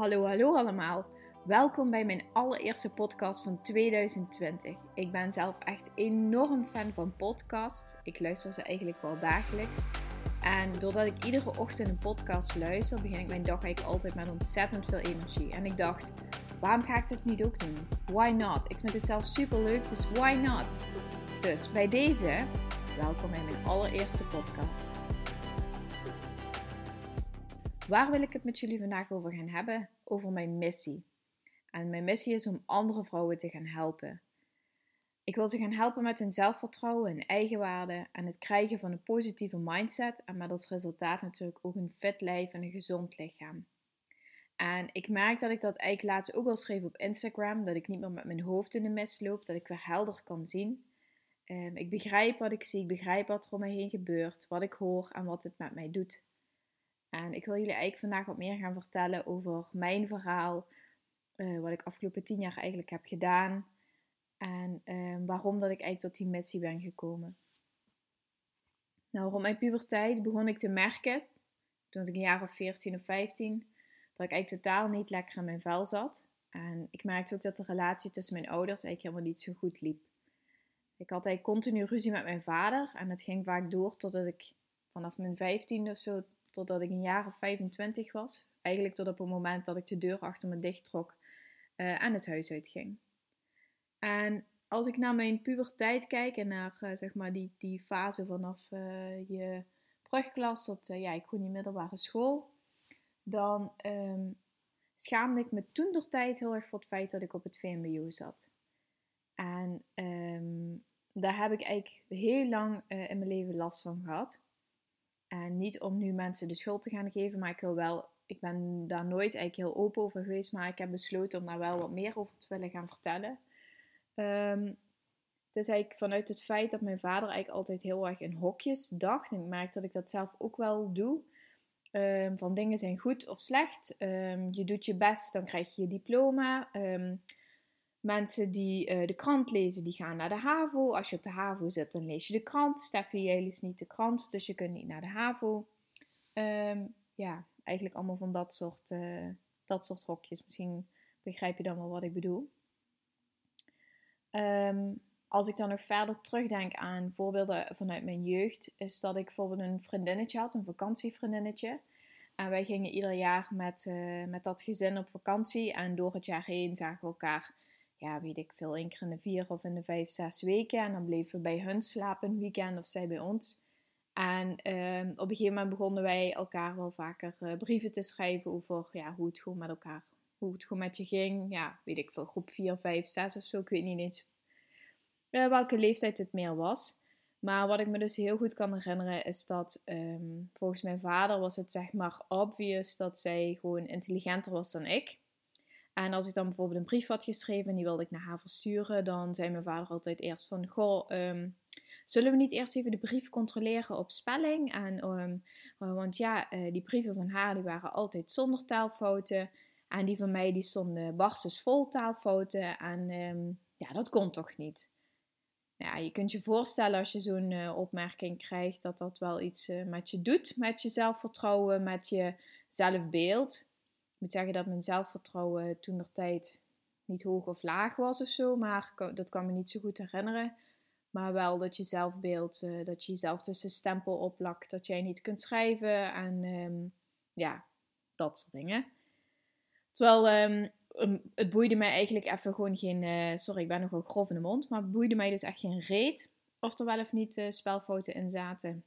Hallo, hallo allemaal. Welkom bij mijn allereerste podcast van 2020. Ik ben zelf echt enorm fan van podcasts. Ik luister ze eigenlijk wel dagelijks. En doordat ik iedere ochtend een podcast luister, begin ik mijn dag eigenlijk altijd met ontzettend veel energie. En ik dacht, waarom ga ik dit niet ook doen? Why not? Ik vind het zelf super leuk, dus why not? Dus bij deze, welkom bij mijn allereerste podcast. Waar wil ik het met jullie vandaag over gaan hebben? Over mijn missie. En mijn missie is om andere vrouwen te gaan helpen. Ik wil ze gaan helpen met hun zelfvertrouwen, hun eigenwaarde en het krijgen van een positieve mindset. En met als resultaat natuurlijk ook een fit lijf en een gezond lichaam. En ik merk dat ik dat eigenlijk laatst ook al schreef op Instagram. Dat ik niet meer met mijn hoofd in de mist loop. Dat ik weer helder kan zien. Um, ik begrijp wat ik zie. Ik begrijp wat er om mij heen gebeurt. Wat ik hoor en wat het met mij doet. En ik wil jullie eigenlijk vandaag wat meer gaan vertellen over mijn verhaal. Uh, wat ik afgelopen tien jaar eigenlijk heb gedaan. En uh, waarom dat ik eigenlijk tot die missie ben gekomen. Nou, rond mijn puberteit begon ik te merken, toen ik een jaar of 14 of 15, dat ik eigenlijk totaal niet lekker in mijn vel zat. En ik merkte ook dat de relatie tussen mijn ouders eigenlijk helemaal niet zo goed liep. Ik had eigenlijk continu ruzie met mijn vader en het ging vaak door totdat ik vanaf mijn 15 of zo totdat ik een jaar of 25 was. Eigenlijk tot op het moment dat ik de deur achter me dicht trok uh, en het huis uitging. En als ik naar mijn puberteit kijk en naar uh, zeg maar die, die fase vanaf uh, je brugklas tot ja, ik die middelbare school, dan um, schaamde ik me toen der tijd heel erg voor het feit dat ik op het VMBO zat. En um, daar heb ik eigenlijk heel lang in mijn leven last van gehad. En niet om nu mensen de schuld te gaan geven, maar ik wil wel, ik ben daar nooit eigenlijk heel open over geweest, maar ik heb besloten om daar wel wat meer over te willen gaan vertellen. Um, het is eigenlijk vanuit het feit dat mijn vader eigenlijk altijd heel erg in hokjes dacht. En ik merk dat ik dat zelf ook wel doe. Um, van dingen zijn goed of slecht. Um, je doet je best, dan krijg je je diploma. Mensen die uh, de krant lezen, die gaan naar de HAVO. Als je op de HAVO zit, dan lees je de krant. Steffi, jij leest niet de krant, dus je kunt niet naar de HAVO. Um, ja, eigenlijk allemaal van dat soort, uh, dat soort hokjes. Misschien begrijp je dan wel wat ik bedoel. Um, als ik dan nog verder terugdenk aan voorbeelden vanuit mijn jeugd, is dat ik bijvoorbeeld een vriendinnetje had, een vakantievriendinnetje. En wij gingen ieder jaar met, uh, met dat gezin op vakantie. En door het jaar heen zagen we elkaar ja, weet ik veel, één keer in de vier of in de vijf, zes weken. En dan bleven we bij hun slapen een weekend of zij bij ons. En uh, op een gegeven moment begonnen wij elkaar wel vaker uh, brieven te schrijven over ja, hoe het gewoon met elkaar, hoe het gewoon met je ging. Ja, weet ik veel, groep 4, 5, 6 of zo. Ik weet niet eens uh, welke leeftijd het meer was. Maar wat ik me dus heel goed kan herinneren is dat um, volgens mijn vader was het zeg maar obvious dat zij gewoon intelligenter was dan ik. En als ik dan bijvoorbeeld een brief had geschreven en die wilde ik naar haar versturen, dan zei mijn vader altijd eerst van, goh, um, zullen we niet eerst even de brief controleren op spelling? En, um, want ja, uh, die brieven van haar die waren altijd zonder taalfouten. En die van mij die stonden barstens vol taalfouten. En um, ja, dat kon toch niet? Ja, je kunt je voorstellen als je zo'n uh, opmerking krijgt dat dat wel iets met je doet, met je zelfvertrouwen, met je zelfbeeld moet zeggen dat mijn zelfvertrouwen toen der tijd niet hoog of laag was of zo, maar dat kan me niet zo goed herinneren. Maar wel dat je zelfbeeld, uh, dat je jezelf tussen stempel oplakt, dat jij niet kunt schrijven en um, ja, dat soort dingen. Terwijl um, het boeide mij eigenlijk even gewoon geen, uh, sorry ik ben nogal grof in de mond, maar het boeide mij dus echt geen reet of er wel of niet uh, spelfouten in zaten.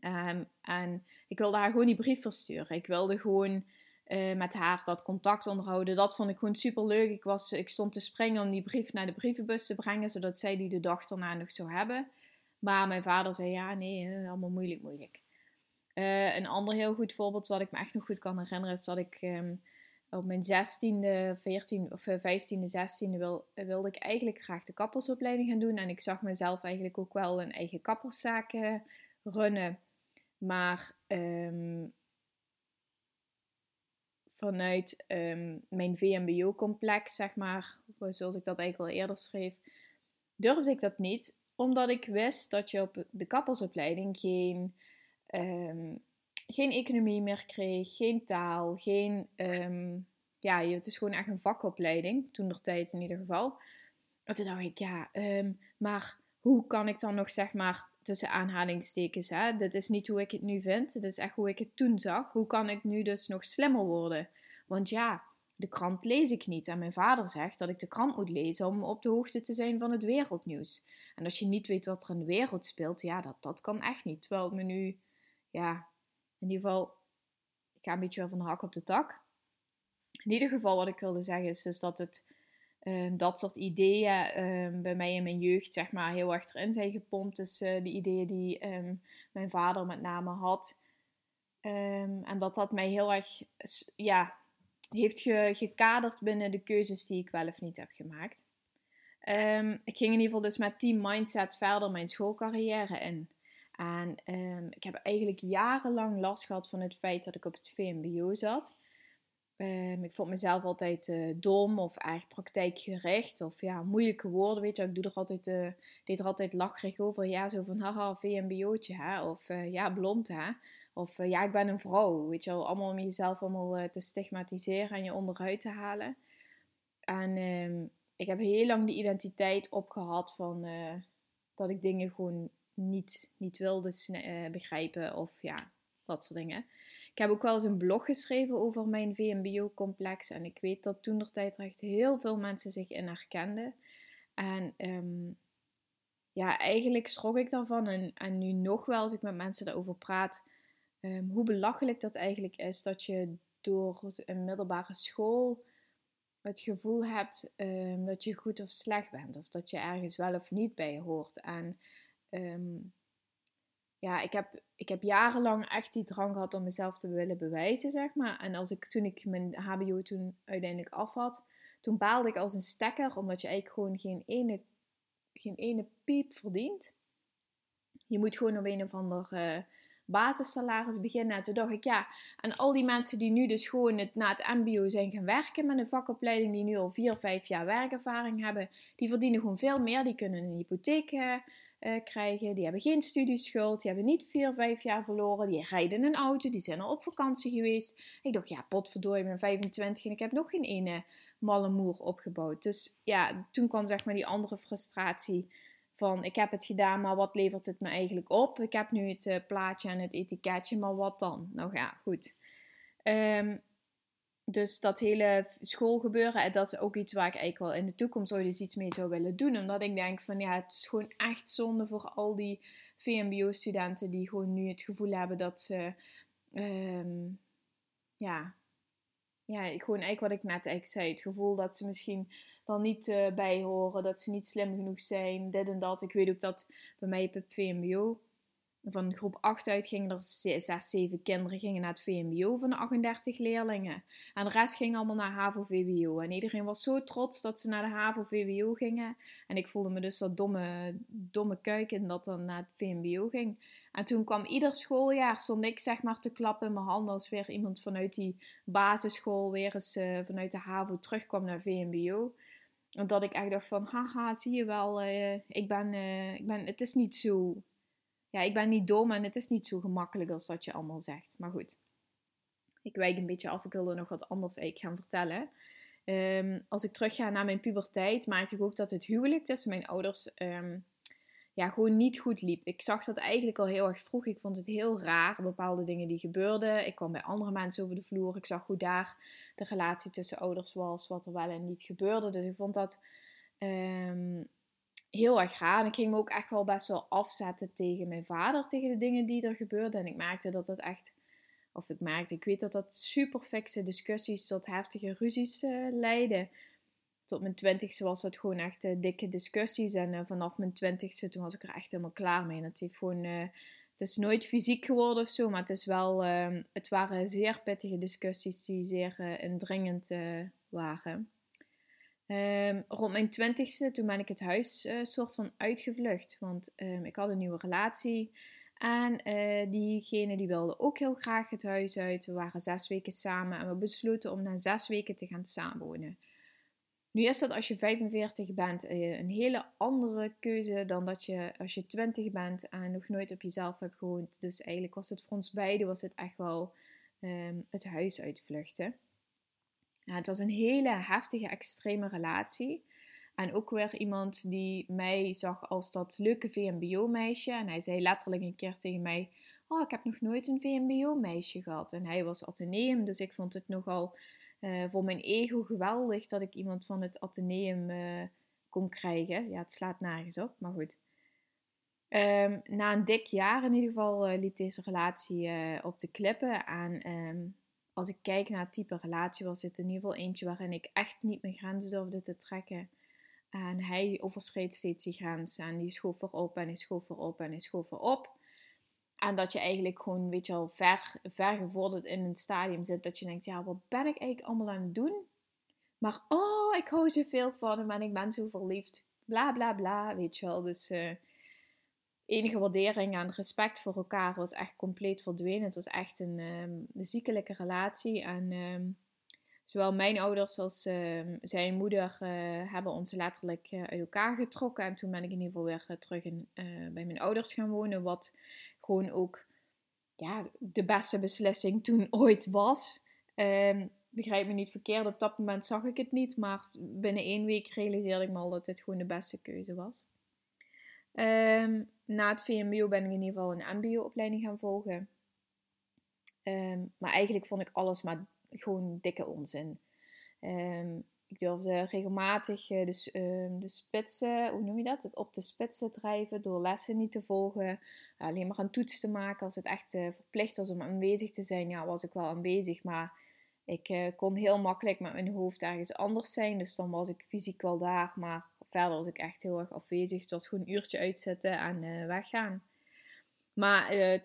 Um, en ik wilde haar gewoon die brief versturen. Ik wilde gewoon uh, met haar dat contact onderhouden. Dat vond ik gewoon super leuk. Ik, was, ik stond te springen om die brief naar de brievenbus te brengen, zodat zij die de dag erna nog zou hebben. Maar mijn vader zei ja, nee, allemaal moeilijk, moeilijk. Uh, een ander heel goed voorbeeld wat ik me echt nog goed kan herinneren is dat ik um, op mijn 16e, 14 of 15e, 16e wil, wilde ik eigenlijk graag de kappersopleiding gaan doen. En ik zag mezelf eigenlijk ook wel een eigen kapperszaak runnen. Maar um, vanuit um, mijn VMBO-complex, zeg maar, zoals ik dat eigenlijk al eerder schreef, durfde ik dat niet, omdat ik wist dat je op de kappersopleiding geen, um, geen economie meer kreeg, geen taal, geen. ehm, ja, het is gewoon echt een vakopleiding, toen de tijd in ieder geval. En toen dacht ik, ja, ehm, maar hoe kan ik dan nog, zeg maar, tussen aanhalingstekens, hè, dit is niet hoe ik het nu vind, dit is echt hoe ik het toen zag. Hoe kan ik nu dus nog slimmer worden? Want ja, de krant lees ik niet. En mijn vader zegt dat ik de krant moet lezen om op de hoogte te zijn van het wereldnieuws. En als je niet weet wat er in de wereld speelt, ja, dat, dat kan echt niet. Terwijl het me nu, ja, in ieder geval, ik ga een beetje wel van de hak op de tak. In ieder geval, wat ik wilde zeggen is dus dat het, uh, dat soort ideeën uh, bij mij in mijn jeugd, zeg maar, heel erg erin zijn gepompt. Dus uh, de ideeën die um, mijn vader met name had. En dat dat mij heel erg, ja, heeft ge, gekaderd binnen de keuzes die ik wel of niet heb gemaakt. Ik ging in ieder geval dus met team mindset verder mijn schoolcarrière in. En ik heb eigenlijk jarenlang last gehad van het feit dat ik op het VMBO zat. Um, ik vond mezelf altijd uh, dom of erg praktijkgericht of ja, moeilijke woorden, weet je. Ik doe er altijd, uh, deed er altijd lacherig over. Ja, zo van haha, VMBO'tje hè. Of uh, ja, blond hè. Of ja, ik ben een vrouw, weet je wel. Allemaal om jezelf allemaal te stigmatiseren en je onderuit te halen. En um, ik heb heel lang de identiteit opgehad van dat ik dingen gewoon niet, niet wilde begrijpen of ja, dat soort dingen. Ik heb ook wel eens een blog geschreven over mijn VMBO-complex. En ik weet dat toen er tijd echt heel veel mensen zich in herkenden. En um, ja, eigenlijk schrok ik daarvan. En, en nu nog wel, als ik met mensen daarover praat, um, hoe belachelijk dat eigenlijk is dat je door een middelbare school het gevoel hebt um, dat je goed of slecht bent. Of dat je ergens wel of niet bij hoort. En ja, ik heb, ik heb jarenlang echt die drang gehad om mezelf te willen bewijzen, zeg maar. En als ik, toen ik mijn HBO toen uiteindelijk af had, toen baalde ik als een stekker, omdat je eigenlijk gewoon geen ene, geen ene piep verdient. Je moet gewoon op een of ander uh, basissalaris beginnen. En toen dacht ik, ja, en al die mensen die nu dus gewoon het, na het MBO zijn gaan werken met een vakopleiding, die nu al vier, vijf jaar werkervaring hebben, die verdienen gewoon veel meer. Die kunnen een hypotheek uh, uh, krijgen. Die hebben geen studieschuld. Die hebben niet vier, vijf jaar verloren. Die rijden een auto. Die zijn al op vakantie geweest. Ik dacht, ja, potverdorie, ik ben 25 en ik heb nog geen ene malle moer opgebouwd. Dus ja, toen kwam zeg maar die andere frustratie van ik heb het gedaan, maar wat levert het me eigenlijk op? Ik heb nu het uh, plaatje en het etiketje, maar wat dan? Nou ja, goed. Um, dus dat hele schoolgebeuren, dat is ook iets waar ik eigenlijk wel in de toekomst ooit eens iets mee zou willen doen. Omdat ik denk van ja, het is gewoon echt zonde voor al die VMBO-studenten die gewoon nu het gevoel hebben dat ze, um, ja, ja, gewoon eigenlijk wat ik net eigenlijk zei. Het gevoel dat ze misschien dan niet uh, bij horen, dat ze niet slim genoeg zijn, dit en dat. Ik weet ook dat bij mij op het VMBO van groep 8 uit gingen er 6, 7 kinderen gingen naar het VMBO van de 38 leerlingen. En de rest ging allemaal naar HAVO-VWO. En iedereen was zo trots dat ze naar de HAVO-VWO gingen. En ik voelde me dus dat domme, domme kuiken dat dan naar het VMBO ging. En toen kwam ieder schooljaar, stond ik zeg maar te klappen in mijn handen als weer iemand vanuit die basisschool weer eens uh, vanuit de HAVO terugkwam naar VMBO. omdat ik echt dacht van, haha, zie je wel, uh, ik, ben, uh, ik ben, het is niet zo ja, ik ben niet dom en het is niet zo gemakkelijk als dat je allemaal zegt. Maar goed, ik wijk een beetje af. Ik wilde nog wat anders eigenlijk gaan vertellen. Um, als ik terugga naar mijn puberteit, maakte ik ook dat het huwelijk tussen mijn ouders um, ja, gewoon niet goed liep. Ik zag dat eigenlijk al heel erg vroeg. Ik vond het heel raar, bepaalde dingen die gebeurden. Ik kwam bij andere mensen over de vloer. Ik zag hoe daar de relatie tussen ouders was, wat er wel en niet gebeurde. Dus ik vond dat um, heel erg raar. En ik ging me ook echt wel best wel afzetten tegen mijn vader, tegen de dingen die er gebeurden. En ik merkte dat dat echt, of ik merkte, ik weet dat dat super fikse discussies tot heftige ruzies uh, leidden. Tot mijn twintigste was dat gewoon echt uh, dikke discussies. En uh, vanaf mijn twintigste, toen was ik er echt helemaal klaar mee. Heeft gewoon, het is nooit fysiek geworden of zo, maar het is wel, ehm, het waren zeer pittige discussies die zeer indringend waren. Um, rond mijn twintigste, toen ben ik het huis uh, soort van uitgevlucht. Want um, ik had een nieuwe relatie. En uh, diegene die wilde ook heel graag het huis uit. We waren zes weken samen en we besloten om na zes weken te gaan samenwonen. Nu is dat als je 45 bent eh, een hele andere keuze dan dat je als je 20 bent en nog nooit op jezelf hebt gewoond. Dus eigenlijk was het voor ons beiden was het echt wel ehm, het huis uitvluchten. Het was een hele heftige, extreme relatie. En ook weer iemand die mij zag als dat leuke VMBO-meisje. En hij zei letterlijk een keer tegen mij: Oh, ik heb nog nooit een VMBO-meisje gehad. En hij was ateneum, dus ik vond het nogal uh, voor mijn ego geweldig dat ik iemand van het ateneum uh, kon krijgen. Ja, het slaat nergens op, maar goed. Um, na een dik jaar in ieder geval uh, liep deze relatie op de klippen. En um, als ik kijk naar het type relatie, was dit in ieder geval eentje waarin ik echt niet mijn grenzen durfde te trekken. En hij overschreed steeds die grens. En die schoof erop en hij schoof erop en hij schoof erop. En dat je eigenlijk gewoon, weet je wel, ver, ver gevorderd in een stadium zit. Dat je denkt, ja, wat ben ik eigenlijk allemaal aan het doen? Maar, oh, ik hou zoveel van hem en ik ben zo verliefd. Bla, bla, bla, weet je wel. Dus uh, enige waardering en respect voor elkaar was echt compleet verdwenen. Het was echt een, um, ziekelijke relatie. En um, zowel mijn ouders als um, zijn moeder uh, hebben ons letterlijk uh, uit elkaar getrokken. En toen ben ik in ieder geval weer terug in, bij mijn ouders gaan wonen. Wat gewoon ook ja, de beste beslissing toen ooit was. Begrijp me niet verkeerd, op dat moment zag ik het niet, maar binnen één week realiseerde ik me al dat dit gewoon de beste keuze was. Um, na het VMBO ben ik in ieder geval een MBO-opleiding gaan volgen. Um, maar eigenlijk vond ik alles maar gewoon dikke onzin. Um, ik durfde regelmatig de, uh, de spitsen, hoe noem je dat? Het op de spitsen drijven door lessen niet te volgen. alleen maar een toets te maken. Als het echt uh, verplicht was om aanwezig te zijn, ja, was ik wel aanwezig. Maar ik eh, kon heel makkelijk met mijn hoofd ergens anders zijn. Dus dan was ik fysiek wel daar. Maar verder was ik echt heel erg afwezig. Het was gewoon een uurtje uitzetten en weggaan. Maar 80%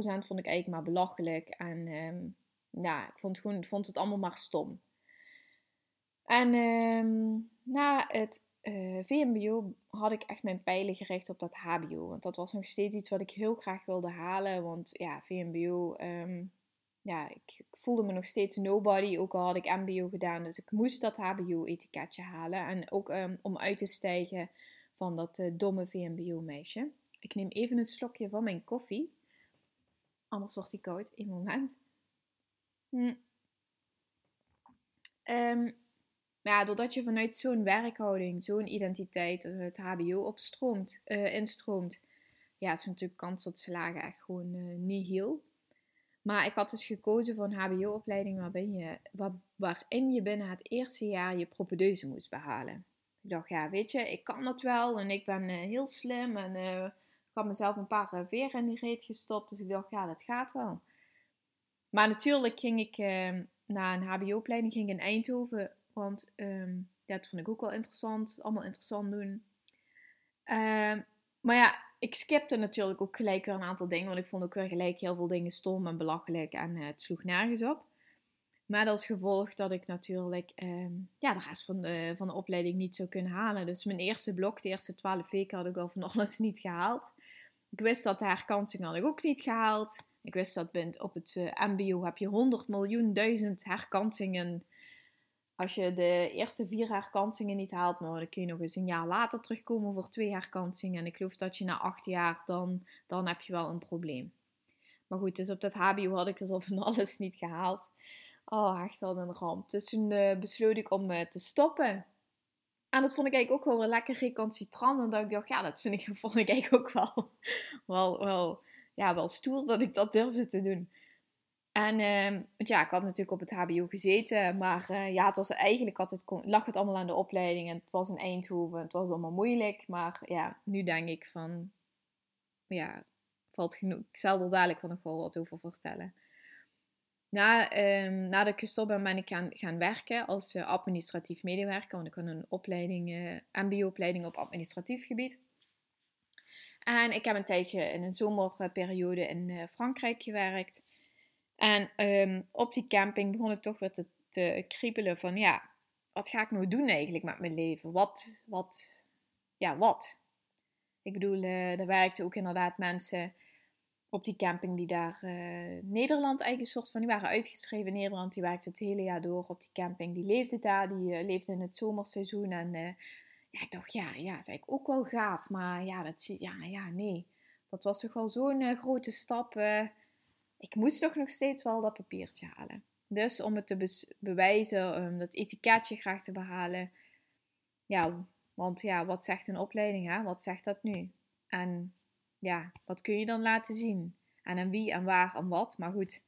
vond ik eigenlijk maar belachelijk. En um, ja, ik vond, gewoon, vond het allemaal maar stom. En um, na het eh, VMBO had ik echt mijn pijlen gericht op dat HBO. Want dat was nog steeds iets wat ik heel graag wilde halen. Want ja, VMBO, ehm, ja, ik, voelde me nog steeds nobody. Ook al had ik MBO gedaan. Dus ik moest dat HBO-etiketje halen. En ook um, om uit te stijgen van dat uh, domme VMBO-meisje. Ik neem even een slokje van mijn koffie. Anders wordt die koud. Eén moment. Hm. Um, ja, doordat je vanuit zo'n werkhouding, zo'n identiteit het HBO opstroomt, uh, instroomt, ja, is natuurlijk kans tot slagen echt gewoon niet heel. Maar ik had dus gekozen voor een HBO-opleiding waarin je, waar, waarin je binnen het eerste jaar je propedeuse moest behalen. Ik dacht, ja, weet je, ik kan dat wel en ik ben uh, heel slim en ik had mezelf een paar veren in die reet gestopt. Dus ik dacht, ja, dat gaat wel. Maar natuurlijk ging ik na een HBO-opleiding ging in Eindhoven want um, dat vond ik ook wel interessant. Allemaal interessant doen. Um, maar ja, ik skipte natuurlijk ook gelijk weer een aantal dingen. Want ik vond ook weer gelijk heel veel dingen stom en belachelijk. En uh, het sloeg nergens op. Maar als gevolg dat ik natuurlijk um, ja, de rest van de, van de opleiding niet zou kunnen halen. Dus mijn eerste blok, de eerste twaalf weken, had ik al van alles niet gehaald. Ik wist dat de herkansing had ik ook niet gehaald. Ik wist dat op het uh, MBO heb je 100 miljoen duizend herkansingen als je de eerste vier herkansingen niet haalt, nou, dan kun je nog eens een jaar later terugkomen voor twee herkansingen. En ik geloof dat je na acht jaar, dan, dan heb je wel een probleem. Maar goed, dus op dat HBO had ik dus al van alles niet gehaald. Oh, echt wel een ramp. Dus toen uh, besloot ik om uh, te stoppen. En dat vond ik eigenlijk ook wel weer lekker recalcitrant. En dat ik dacht, ja, dat vind ik, vond ik eigenlijk ook wel, wel, wel, ja, wel stoer dat ik dat durfde te doen. En uh, ja, ik had natuurlijk op het HBO gezeten, maar uh, ja, het was eigenlijk altijd, lag het allemaal aan de opleiding en het was in Eindhoven. Het was allemaal moeilijk, maar ja, nu denk ik van, ja, valt genoeg. Ik zal er dadelijk nog wel wat over vertellen. Na, um, nadat ik gestopt ben, ben ik gaan, gaan werken als uh, administratief medewerker, want ik had een opleiding, uh, MBO-opleiding op administratief gebied. En ik heb een tijdje in een zomerperiode in Frankrijk gewerkt. En um, op die camping begon ik toch weer te, te kriebelen van ja, wat ga ik nou doen eigenlijk met mijn leven? Wat, wat, ja, wat? Ik bedoel, uh, er werkten ook inderdaad mensen op die camping die daar uh, Nederland eigenlijk soort van, die waren uitgeschreven Nederland. Die werkte het hele jaar door op die camping. Die leefde daar, die uh, leefde in het zomerseizoen. En uh, ja, ik ja, ja, dat is eigenlijk ook wel gaaf. Maar ja, dat, ja, ja nee, dat was toch wel zo'n grote stap. Ik moest toch nog steeds wel dat papiertje halen. Dus om het te bewijzen, om dat etiketje graag te behalen. Ja, want ja, wat zegt een opleiding, hè? Wat zegt dat nu? En ja, wat kun je dan laten zien? En aan wie en waar en wat, maar goed.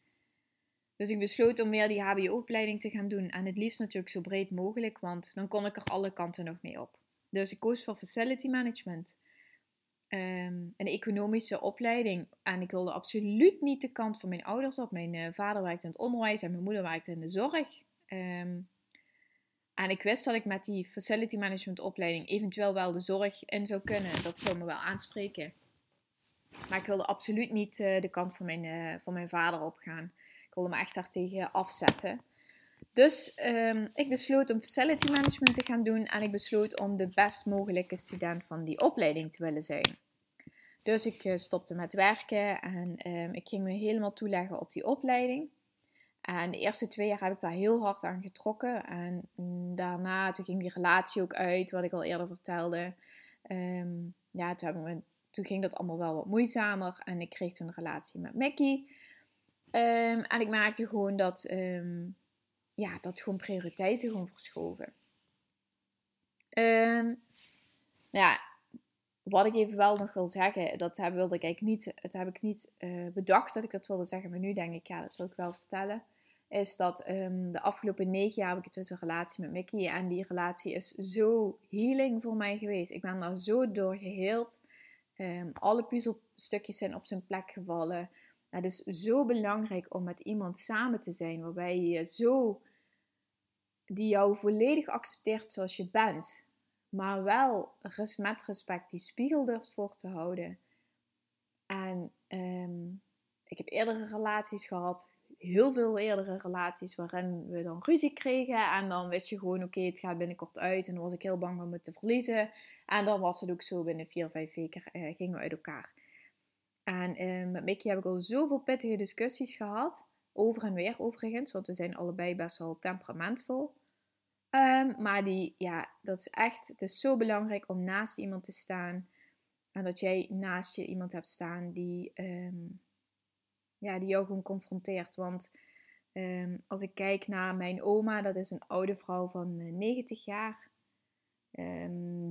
Dus ik besloot om weer die HBO-opleiding te gaan doen. En het liefst natuurlijk zo breed mogelijk, want dan kon ik er alle kanten nog mee op. Dus ik koos voor Facility Management. Um, een economische opleiding. En ik wilde absoluut niet de kant van mijn ouders op. Mijn uh, vader werkte in het onderwijs en mijn moeder werkte in de zorg. Um, en ik wist dat ik met die facility management opleiding eventueel wel de zorg in zou kunnen. Dat zou me wel aanspreken. Maar ik wilde absoluut niet uh, de kant van mijn, uh, van mijn vader opgaan. Ik wilde me echt daartegen afzetten. Dus um, ik besloot om facility management te gaan doen. En ik besloot om de best mogelijke student van die opleiding te willen zijn. Dus ik uh, stopte met werken en um, ik ging me helemaal toeleggen op die opleiding. En de eerste twee jaar heb ik daar heel hard aan getrokken. En daarna, toen ging die relatie ook uit, wat ik al eerder vertelde. Um, ja, toen, toen, ging dat allemaal wel wat moeizamer. En ik kreeg toen een relatie met Mackie. Um, en ik merkte gewoon dat, ja, dat gewoon prioriteiten gewoon verschoven. nou ja, wat ik even wel nog wil zeggen, dat wilde ik eigenlijk niet, het heb ik niet uh, bedacht dat ik dat wilde zeggen, maar nu denk ik, ja, dat wil ik wel vertellen. Is dat um, de afgelopen negen jaar heb ik dus een relatie met Mickey. En die relatie is zo healing voor mij geweest. Ik ben daar zo door geheeld. Um, alle puzzelstukjes zijn op zijn plek gevallen. Het is zo belangrijk om met iemand samen te zijn waarbij je zo die jou volledig accepteert zoals je bent maar wel met respect die spiegel durft voor te houden. En um, ik heb eerdere relaties gehad, heel veel eerdere relaties, waarin we dan ruzie kregen. En dan wist je gewoon, oké, het gaat binnenkort uit. En dan was ik heel bang om het te verliezen. En dan was het ook zo, binnen vier, vijf weken uh, gingen we uit elkaar. En uh, met Mickey heb ik al zoveel pittige discussies gehad. Over en weer overigens, want we zijn allebei best wel temperamentvol. Um, maar die, ja, dat is echt, het is zo belangrijk om naast iemand te staan. En dat jij naast je iemand hebt staan die, um, ja, die jou gewoon confronteert. Want um, als ik kijk naar mijn oma, dat is een oude vrouw van 90 eh, jaar.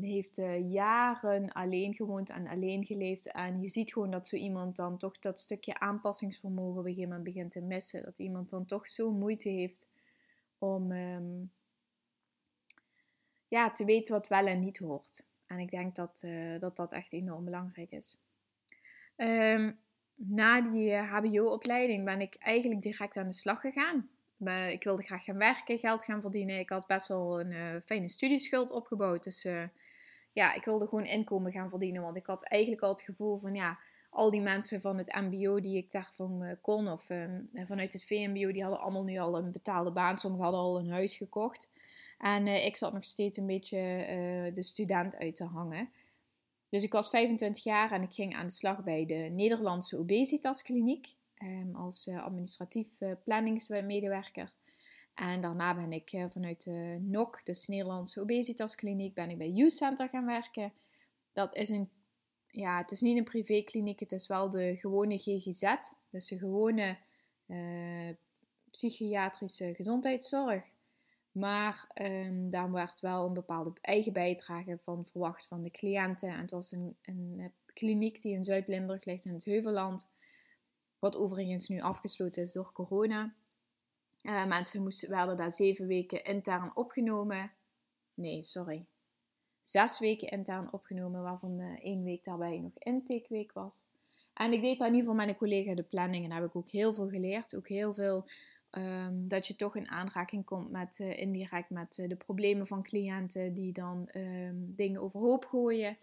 heeft uh, jaren alleen gewoond en alleen geleefd. En je ziet gewoon dat zo iemand dan toch dat stukje aanpassingsvermogen op een gegeven moment begint te missen. Dat iemand dan toch zo moeite heeft om ja, te weten wat wel en niet hoort. En ik denk dat uh, dat, dat echt enorm belangrijk is. Um, na die HBO-opleiding ben ik eigenlijk direct aan de slag gegaan. Ik wilde graag gaan werken, geld gaan verdienen. Ik had best wel een uh, fijne studieschuld opgebouwd. Dus ja, ik wilde gewoon inkomen gaan verdienen. Want ik had eigenlijk al het gevoel van ja, al die mensen van het MBO die ik daarvan kon, of ehm, vanuit het VMBO, die hadden allemaal nu al een betaalde baan. Sommigen hadden al een huis gekocht. En uh, ik zat nog steeds een beetje uh, de student uit te hangen. Dus ik was 25 jaar en ik ging aan de slag bij de Nederlandse obesitaskliniek um, als uh, administratief planningsmedewerker. En daarna ben ik vanuit de NOC, dus de Nederlandse obesitaskliniek, ben ik bij Youth Center gaan werken. Dat is een, ja, het is niet een privékliniek, het is wel de gewone GGZ, dus de gewone psychiatrische gezondheidszorg. Maar um, daar werd wel een bepaalde eigen bijdrage van verwacht van de cliënten. En het was een, eh, kliniek die in Zuid-Limburg ligt in het Heuvelland. Wat overigens nu afgesloten is door corona. Uh, mensen moesten, werden daar zeven weken intern opgenomen. Nee, sorry. Zes weken intern opgenomen, waarvan uh, één week daarbij nog intakeweek was. En ik deed daar in ieder geval met collega de planning en daar heb ik ook heel veel geleerd. Ook heel veel Um, dat je toch in aanraking komt met uh, indirect met uh, de problemen van cliënten die dan um, dingen overhoop gooien.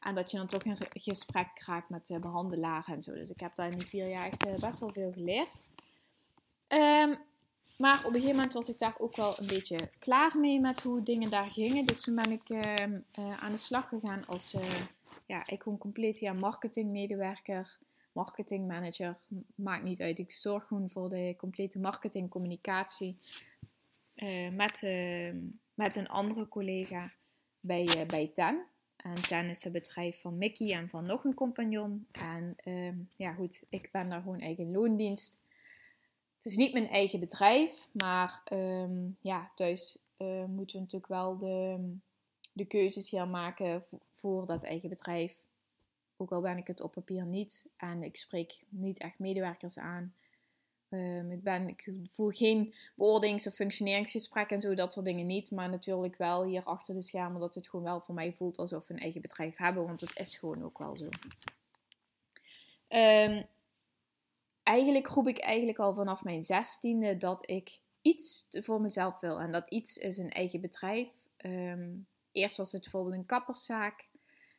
En dat je dan toch een gesprek krijgt met de behandelaren en zo. Dus ik heb daar in die vier jaar echt uh, best wel veel geleerd. Um, maar op een gegeven moment was ik daar ook wel een beetje klaar mee met hoe dingen daar gingen. Dus toen ben ik aan de slag gegaan als ja, ik gewoon compleet ja, marketingmedewerker marketingmanager, maakt niet uit. Ik zorg gewoon voor de complete marketingcommunicatie uh, met, uh, met een andere collega bij, uh, bij TEN. En TEN is het bedrijf van Mickey en van nog een compagnon. En ehm, ja goed, ik ben daar gewoon eigen loondienst. Het is niet mijn eigen bedrijf, maar um, ja, thuis moeten we natuurlijk wel de, de keuzes hier maken voor dat eigen bedrijf. Ook al ben ik het op papier niet en ik spreek niet echt medewerkers aan. Um, ik, ben, ik voel geen beoordelings- of functioneringsgesprek en zo, dat soort dingen niet. Maar natuurlijk wel hier achter de schermen dat het gewoon wel voor mij voelt alsof we een eigen bedrijf hebben. Want het is gewoon ook wel zo. Um, eigenlijk roep ik eigenlijk al vanaf mijn zestiende dat ik iets voor mezelf wil. En dat iets is een eigen bedrijf. Um, eerst was het bijvoorbeeld een kapperszaak.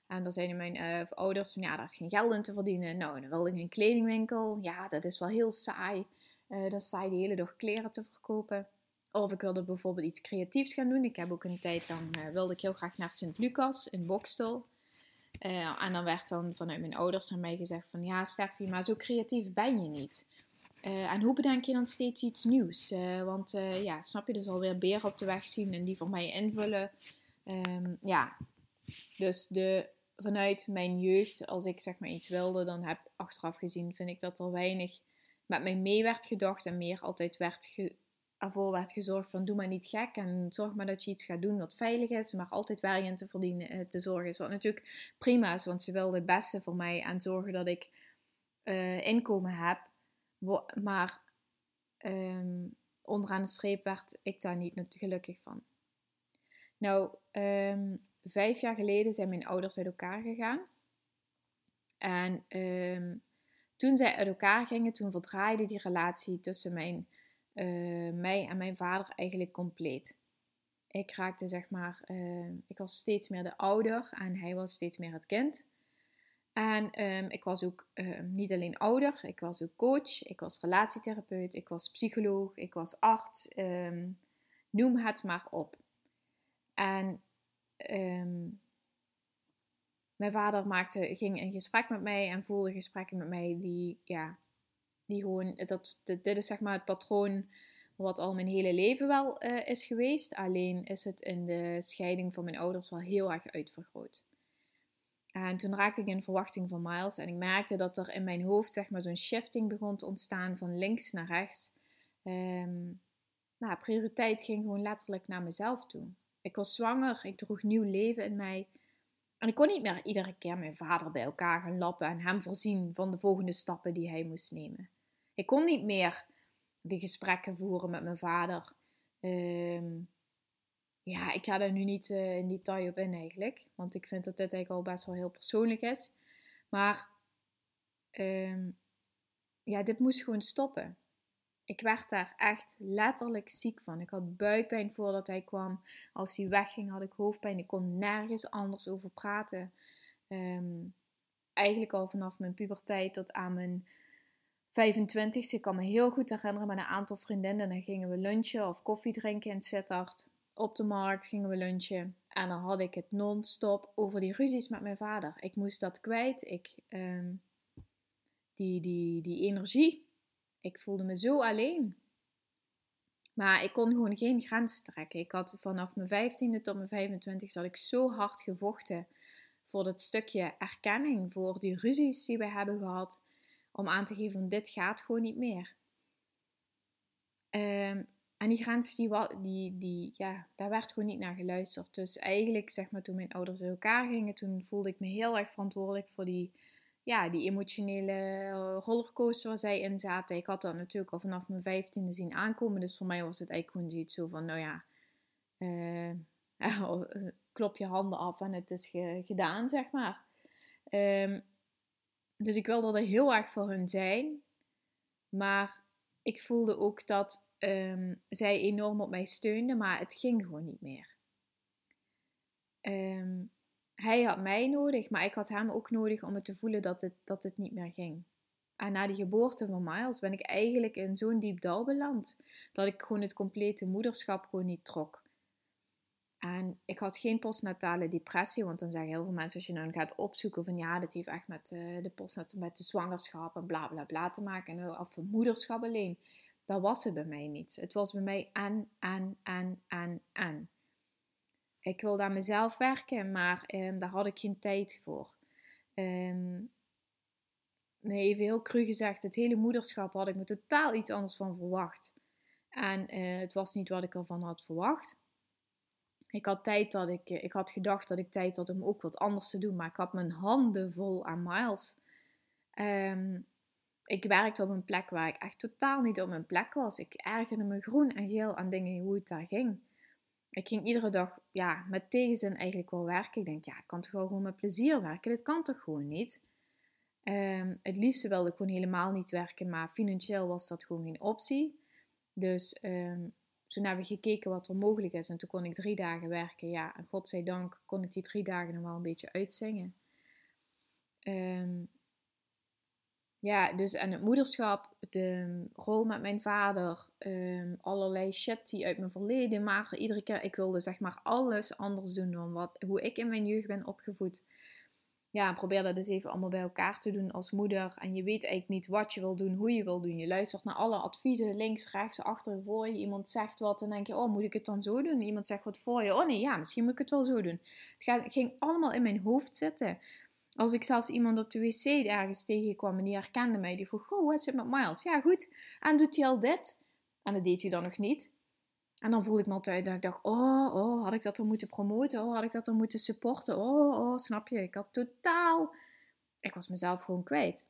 En dan zeiden mijn uh, ouders van ja, daar is geen geld in te verdienen. Nou, dan wilde ik een kledingwinkel. Ja, dat is wel heel saai. Uh, dat is saai de hele dag kleren te verkopen. Of ik wilde bijvoorbeeld iets creatiefs gaan doen. Ik heb ook een tijd lang, uh, wilde ik heel graag naar Sint-Lucas in Bokstel. en dan werd dan vanuit mijn ouders aan mij gezegd van ja Steffi, maar zo creatief ben je niet. en hoe bedenk je dan steeds iets nieuws? want ja, snap je, dus alweer beren op de weg zien en die voor mij invullen. Um, ja, dus de, vanuit mijn jeugd, als ik zeg maar iets wilde, dan heb achteraf gezien, vind ik dat er weinig met mij mee werd gedacht en meer altijd werd ge, ervoor werd gezorgd van doe maar niet gek en zorg maar dat je iets gaat doen wat veilig is, maar altijd werk te verdienen, eh, te zorgen is. Wat natuurlijk prima is, want ze wilde het beste voor mij en zorgen dat ik uh, inkomen heb. Maar um, onderaan de streep werd ik daar niet gelukkig van. Nou, um, vijf jaar geleden zijn mijn ouders uit elkaar gegaan. En um, toen zij uit elkaar gingen, toen verdraaide die relatie tussen mijn, uh, mij en mijn vader eigenlijk compleet. Ik raakte zeg maar, uh, ik was steeds meer de ouder en hij was steeds meer het kind. En um, ik was ook niet alleen ouder, ik was ook coach, ik was relatietherapeut, ik was psycholoog, ik was arts, noem het maar op. En um, mijn vader maakte, ging een gesprek met mij en voelde gesprekken met mij die, ja, die gewoon, dat, dit, is zeg maar het patroon wat al mijn hele leven wel uh, is geweest. Alleen is het in de scheiding van mijn ouders wel heel erg uitvergroot. En toen raakte ik in verwachting van Miles en ik merkte dat er in mijn hoofd zeg maar zo'n shifting begon te ontstaan van links naar rechts. Um, nou, prioriteit ging gewoon letterlijk naar mezelf toe. Ik was zwanger, ik droeg nieuw leven in mij. En ik kon niet meer iedere keer mijn vader bij elkaar gaan lappen en hem voorzien van de volgende stappen die hij moest nemen. Ik kon niet meer de gesprekken voeren met mijn vader. Um, ja, ik ga daar nu niet uh, in detail op in eigenlijk, want ik vind dat dit eigenlijk al best wel heel persoonlijk is. Maar um, ja, dit moest gewoon stoppen. Ik werd daar echt letterlijk ziek van. Ik had buikpijn voordat hij kwam. Als hij wegging had ik hoofdpijn. Ik kon nergens anders over praten. Um, eigenlijk al vanaf mijn puberteit tot aan mijn 25 Ik kan me heel goed herinneren met een aantal vriendinnen. Dan gingen we lunchen of koffie drinken in Sittard. Op de markt gingen we lunchen. En dan had ik het non-stop over die ruzies met mijn vader. Ik moest dat kwijt. Ik, um, die, die, die energie ik voelde me zo alleen. Maar ik kon gewoon geen grens trekken. Ik had vanaf mijn 15e tot mijn 25e had ik zo hard gevochten voor dat stukje erkenning, voor die ruzies die we hebben gehad, om aan te geven dit gaat gewoon niet meer. Um, en die grens, die, die, die, ja, daar werd gewoon niet naar geluisterd. Dus eigenlijk, zeg maar, toen mijn ouders uit elkaar gingen, toen voelde ik me heel erg verantwoordelijk voor die ja, die emotionele eh, rollercoaster waar zij in zaten. Ik had dat natuurlijk al vanaf mijn vijftiende zien aankomen. Dus voor mij was het eigenlijk gewoon zoiets zo van, nou ja, uh, klop je handen af en het is gedaan, zeg maar. Um, dus ik wilde er heel erg voor hun zijn. Maar ik voelde ook dat um, zij enorm op mij steunden, maar het ging gewoon niet meer. Um, hij had mij nodig, maar ik had hem ook nodig om het te voelen dat het, dat het niet meer ging. En na die geboorte van Miles ben ik eigenlijk in zo'n diep dal beland dat ik gewoon het complete moederschap gewoon niet trok. En ik had geen postnatale depressie, want dan zeggen heel veel mensen als je dan gaat opzoeken van ja, dat heeft echt met uh, de postnatale, met de zwangerschap en bla bla bla te maken, en, of moederschap alleen. Dat was het bij mij niet. Het was bij mij en, en, en, en, en. Ik wilde aan mezelf werken, maar um, daar had ik geen tijd voor. Um, even heel cru gezegd, het hele moederschap had ik me totaal iets anders van verwacht. En uh, het was niet wat ik ervan had verwacht. Ik had tijd dat ik, eh, ik had gedacht dat ik tijd had om ook wat anders te doen, maar ik had mijn handen vol aan miles. Um, ik werkte op een plek waar ik echt totaal niet op mijn plek was. Ik ergerde me groen en geel aan dingen hoe het daar ging. Ik ging iedere dag ja, met tegenzin eigenlijk wel werken. Ik denk, ja, ik kan toch gewoon met plezier werken? Dit kan toch gewoon niet? Um, het liefste wilde ik gewoon helemaal niet werken, maar financieel was dat gewoon geen optie. Dus um, toen hebben we gekeken wat er mogelijk is en toen kon ik drie dagen werken. Ja, en godzijdank kon ik die drie dagen nog wel een beetje uitzingen. Um, ja, dus en het moederschap, de rol met mijn vader, um, allerlei shit die uit mijn verleden, maar iedere keer, ik wilde zeg maar alles anders doen dan wat, hoe ik in mijn jeugd ben opgevoed. Ja, probeer dat dus even allemaal bij elkaar te doen als moeder. En je weet eigenlijk niet wat je wil doen, hoe je wil doen. Je luistert naar alle adviezen, links, rechts, achter, voor je. Iemand zegt wat en denk je, oh, moet ik het dan zo doen? Iemand zegt wat voor je. Oh nee, ja, misschien moet ik het wel zo doen. Het ging allemaal in mijn hoofd zitten. Als ik zelfs iemand op de wc ergens tegenkwam en die herkende mij, die vroeg: Goh, wat zit met Miles? Ja, goed. En doet hij al dit? En dat deed hij dan nog niet. En dan voelde ik me altijd dat ik dacht: Oh, oh, had ik dat dan moeten promoten? Oh, had ik dat dan moeten supporten? Oh, oh, snap je? Ik had totaal. Ik was mezelf gewoon kwijt.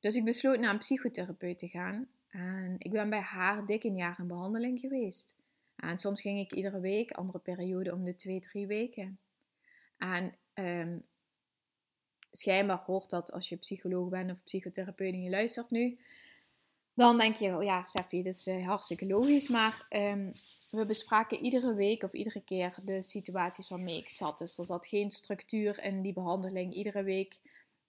Dus ik besloot naar een psychotherapeut te gaan. En ik ben bij haar dik een jaar in behandeling geweest. En soms ging ik iedere week, andere periode om de twee, drie weken. En Um, schijnbaar hoort dat als je psycholoog bent of psychotherapeut en je luistert nu. Dan denk je, oh ja, Steffi, dat is uh, hartstikke logisch. Maar um, we bespraken iedere week of iedere keer de situaties waarmee ik zat. Dus er zat geen structuur in die behandeling. Iedere week,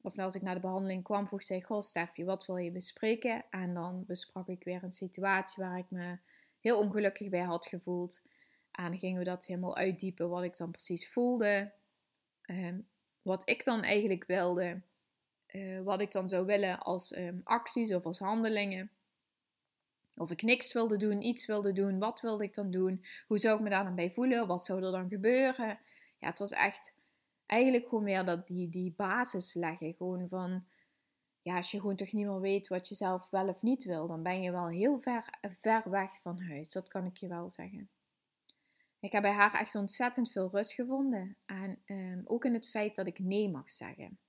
of als ik naar de behandeling kwam, vroeg zij: Goh, Steffi, wat wil je bespreken? En dan besprak ik weer een situatie waar ik me heel ongelukkig bij had gevoeld. En gingen we dat helemaal uitdiepen, wat ik dan precies voelde. Ehm, wat ik dan eigenlijk wilde, uh, wat ik dan zou willen als um, acties of als handelingen. Of ik niks wilde doen, iets wilde doen, wat wilde ik dan doen? Hoe zou ik me daar dan bij voelen? Wat zou er dan gebeuren? Ja, het was echt eigenlijk gewoon weer dat die, die basis leggen. Gewoon van, ja, als je gewoon toch niet meer weet wat je zelf wel of niet wil, dan ben je wel heel ver, ver weg van huis. Dat kan ik je wel zeggen. Ik heb bij haar echt ontzettend veel rust gevonden. En um, ook in het feit dat ik nee mag zeggen.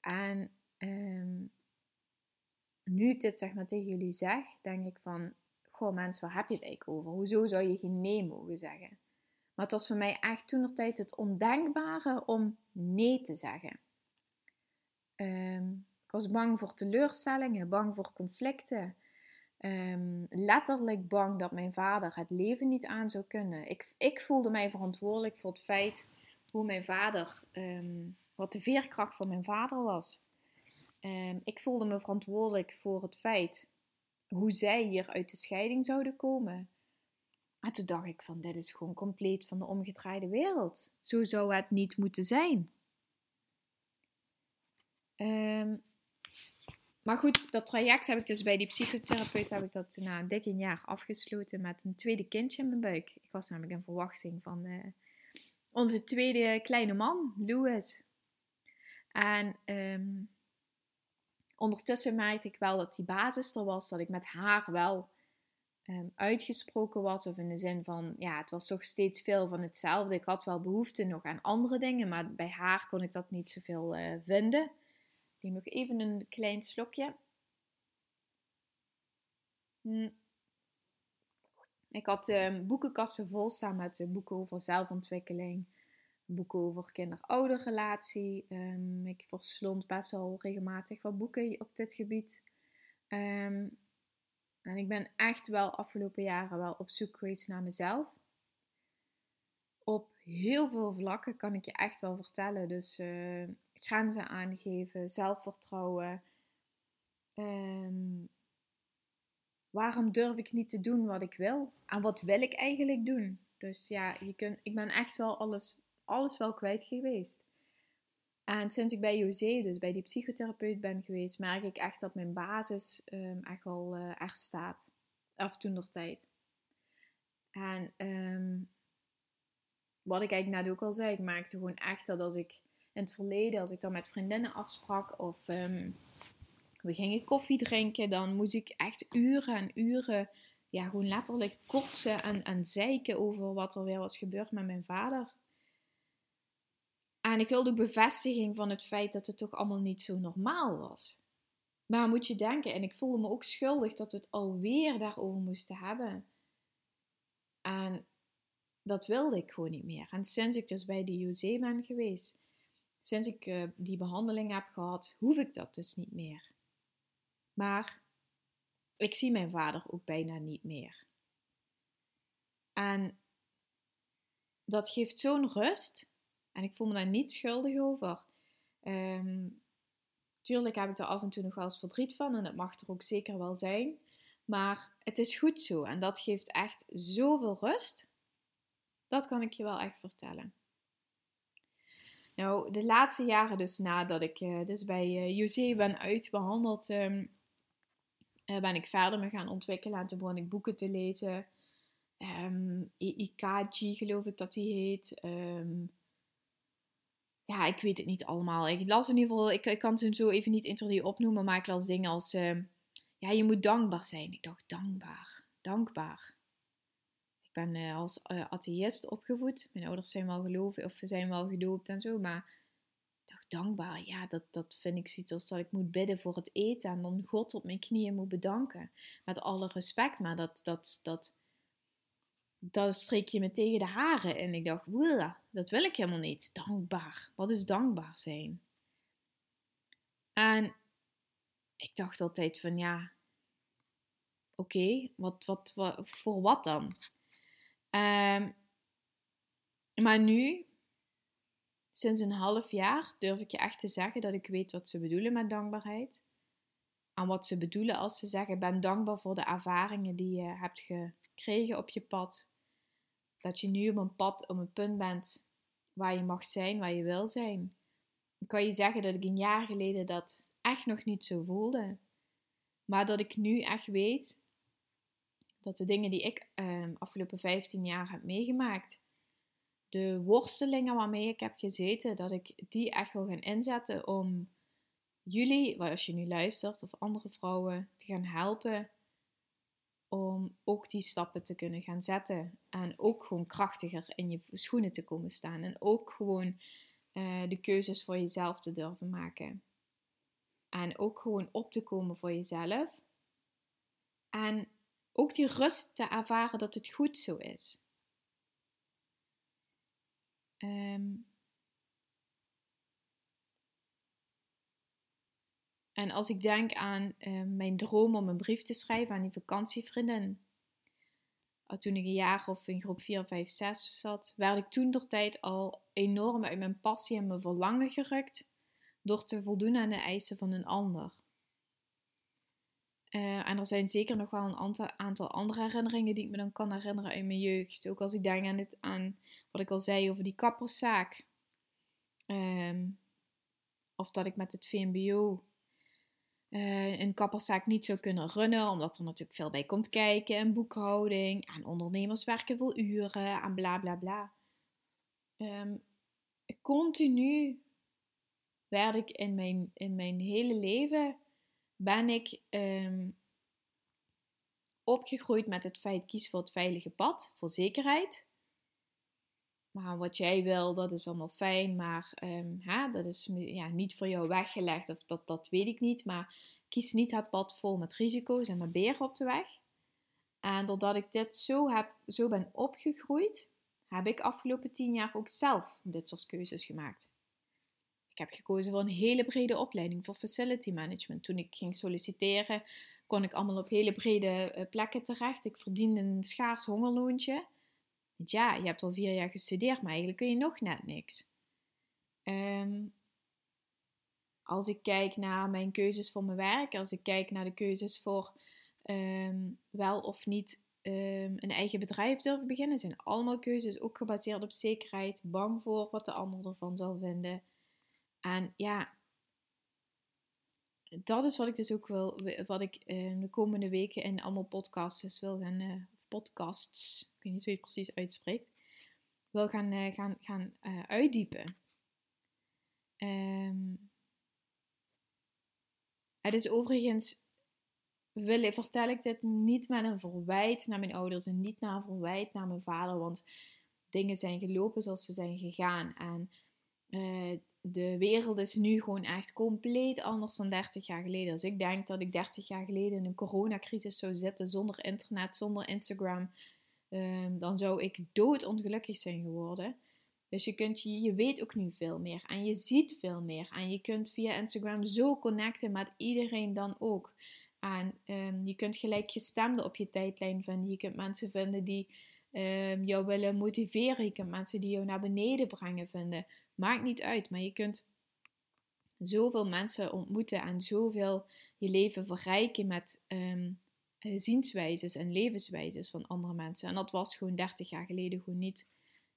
En um, nu ik dit zeg maar tegen jullie zeg, denk ik van... Goh mensen, waar heb je het eigenlijk over? Hoezo zou je geen nee mogen zeggen? Maar het was voor mij echt toen tijd het ondenkbare om nee te zeggen. Um, ik was bang voor teleurstellingen, bang voor conflicten. Um, letterlijk bang dat mijn vader het leven niet aan zou kunnen. Ik, ik voelde mij verantwoordelijk voor het feit hoe mijn vader, um, wat de veerkracht van mijn vader was. Um, ik voelde me verantwoordelijk voor het feit hoe zij hier uit de scheiding zouden komen. En toen dacht ik van, dit is gewoon compleet van de omgedraaide wereld. Zo zou het niet moeten zijn. Um, maar goed, dat traject heb ik dus bij die psychotherapeut heb ik dat na een dik een jaar afgesloten met een tweede kindje in mijn buik. Ik was namelijk in verwachting van uh, onze tweede kleine man, Louis. En um, ondertussen merkte ik wel dat die basis er was, dat ik met haar wel um, uitgesproken was. Of in de zin van, ja, het was toch steeds veel van hetzelfde. Ik had wel behoefte nog aan andere dingen, maar bij haar kon ik dat niet zoveel uh, vinden nog even een klein slokje. Hm. Ik had um, boekenkasten vol staan met uh, boeken over zelfontwikkeling, boeken over kinder-ouderrelatie. Um, ik verslond best wel regelmatig wat boeken op dit gebied. Um, en ik ben echt wel afgelopen jaren wel op zoek geweest naar mezelf. Heel veel vlakken kan ik je echt wel vertellen. Dus uh, grenzen aangeven, zelfvertrouwen. Um, waarom durf ik niet te doen wat ik wil? En wat wil ik eigenlijk doen? Dus ja, je kunt, ik ben echt wel alles, alles wel kwijt geweest. En sinds ik bij José, dus bij die psychotherapeut ben geweest, merk ik echt dat mijn basis um, echt wel uh, staat. Of toen nog tijd. En um, wat ik eigenlijk net ook al zei, ik merkte gewoon echt dat als ik in het verleden, als ik dan met vriendinnen afsprak of um, we gingen koffie drinken, dan moest ik echt uren en uren, ja, gewoon letterlijk kotsen en, en zeiken over wat er weer was gebeurd met mijn vader. En ik wilde ook bevestiging van het feit dat het toch allemaal niet zo normaal was. Maar moet je denken, en ik voelde me ook schuldig dat we het alweer daarover moesten hebben. En dat wilde ik gewoon niet meer. En sinds ik dus bij de IOC ben geweest, sinds ik uh, die behandeling heb gehad, hoef ik dat dus niet meer. Maar ik zie mijn vader ook bijna niet meer. En dat geeft zo'n rust. En ik voel me daar niet schuldig over. Um, tuurlijk heb ik er af en toe nog wel eens verdriet van. En dat mag er ook zeker wel zijn. Maar het is goed zo. En dat geeft echt zoveel rust. Dat kan ik je wel echt vertellen. Nou, de laatste jaren dus nadat ik uh, dus bij uh, ben uitbehandeld, um, uh, ben ik verder me gaan ontwikkelen. En toen begon ik boeken te lezen. Um, Ikaji geloof ik dat die heet. Um, ja, ik weet het niet allemaal. Ik las in ieder geval, ik, ik kan ze zo even niet interview opnoemen, maar ik las dingen als, ja, je moet dankbaar zijn. Ik dacht, dankbaar, dankbaar ben uh, als uh, atheïst opgevoed. Mijn ouders zijn wel geloven of zijn wel gedoopt en zo. Maar dacht, dankbaar, ja, dat, dat vind ik zoiets als dat ik moet bidden voor het eten. En dan God op mijn knieën moet bedanken. Met alle respect, maar dat, dat, dat, dat streek je me tegen de haren. En ik dacht, dat wil ik helemaal niet. Dankbaar. Wat is dankbaar zijn? En ik dacht altijd van, ja, oké, wat, wat, wat, voor wat dan? Um, maar nu, sinds een half jaar, durf ik je echt te zeggen dat ik weet wat ze bedoelen met dankbaarheid. En wat ze bedoelen als ze zeggen: ben dankbaar voor de ervaringen die je hebt gekregen op je pad. Dat je nu op een pad, op een punt bent waar je mag zijn, waar je wil zijn. Dan kan je zeggen dat ik een jaar geleden dat echt nog niet zo voelde. Maar dat ik nu echt weet dat de dingen die ik uh, afgelopen 15 jaar heb meegemaakt, de worstelingen waarmee ik heb gezeten, dat ik die echt wil gaan inzetten om jullie, als je nu luistert, of andere vrouwen te gaan helpen om ook die stappen te kunnen gaan zetten. En ook gewoon krachtiger in je schoenen te komen staan. En ook gewoon uh, de keuzes voor jezelf te durven maken. En ook gewoon op te komen voor jezelf. En ook die rust te ervaren dat het goed zo is. Um, en als ik denk aan uh, mijn droom om een brief te schrijven aan die vakantievriendin. Toen ik een jaar of in groep 4, 5, 6 zat, werd ik toen door tijd al enorm uit mijn passie en mijn verlangen gerukt door te voldoen aan de eisen van een ander. Uh, en er zijn zeker nog wel een aantal andere herinneringen die ik me dan kan herinneren uit mijn jeugd. Ook als ik denk aan, het, aan wat ik al zei over die kapperszaak. Um, of dat ik met het VMBO eh, een kapperszaak niet zou kunnen runnen, omdat er natuurlijk veel bij komt kijken. En boekhouding, en ondernemers werken veel uren, en bla bla bla. Um, continu werd ik in mijn, in mijn hele leven ben ik um, opgegroeid met het feit kies voor het veilige pad, voor zekerheid. Maar wat jij wil, dat is allemaal fijn, maar um, hè, dat is ja, niet voor jou weggelegd, of dat, dat weet ik niet. Maar kies niet het pad vol met risico's en met beren op de weg. En doordat ik dit zo, heb, zo ben opgegroeid, heb ik afgelopen tien jaar ook zelf dit soort keuzes gemaakt. Ik heb gekozen voor een hele brede opleiding voor facility management. Toen ik ging solliciteren, kon ik allemaal op hele brede eh, plekken terecht. Ik verdiende een schaars hongerloontje. Ja, je hebt al vier jaar gestudeerd, maar eigenlijk kun je nog net niks. Ehm, als ik kijk naar mijn keuzes voor mijn werk, als ik kijk naar de keuzes voor ehm, wel of niet ehm, een eigen bedrijf durven beginnen. Zijn allemaal keuzes, ook gebaseerd op zekerheid, bang voor wat de ander ervan zal vinden. En ja, dat is wat ik dus ook wil, wat ik uh, de komende weken in allemaal podcasts wil gaan, uh, podcasts, ik weet niet hoe je het precies uitspreekt, wil gaan, uh, gaan, gaan uitdiepen. Um, het is overigens, wil, vertel ik dit niet met een verwijt naar mijn ouders en niet naar een verwijt naar mijn vader, want dingen zijn gelopen zoals ze zijn gegaan. En de wereld is nu gewoon echt compleet anders dan 30 jaar geleden. Als ik denk dat ik 30 jaar geleden in een coronacrisis zou zitten zonder internet, zonder Instagram, um, dan zou ik doodongelukkig zijn geworden. Dus je, kunt, je, weet ook nu veel meer en je ziet veel meer. En je kunt via Instagram zo connecten met iedereen dan ook. En um, je kunt gelijkgestemden op je tijdlijn vinden. Je kunt mensen vinden die um, jou willen motiveren. Je kunt mensen die jou naar beneden brengen vinden. Maakt niet uit, maar je kunt zoveel mensen ontmoeten en zoveel je leven verrijken met um, zienswijzes en levenswijzes van andere mensen. En dat was gewoon 30 jaar geleden gewoon niet.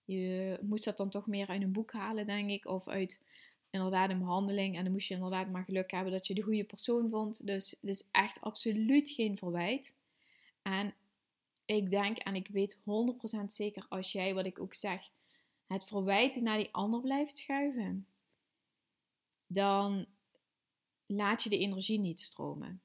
Je moest dat dan toch meer uit een boek halen, denk ik, of uit inderdaad een behandeling. En dan moest je inderdaad maar geluk hebben dat je de goede persoon vond. Dus het is echt absoluut geen verwijt. En ik denk en ik weet 100% zeker als jij, wat ik ook zeg, het verwijten naar die ander blijft schuiven, dan laat je de energie niet stromen.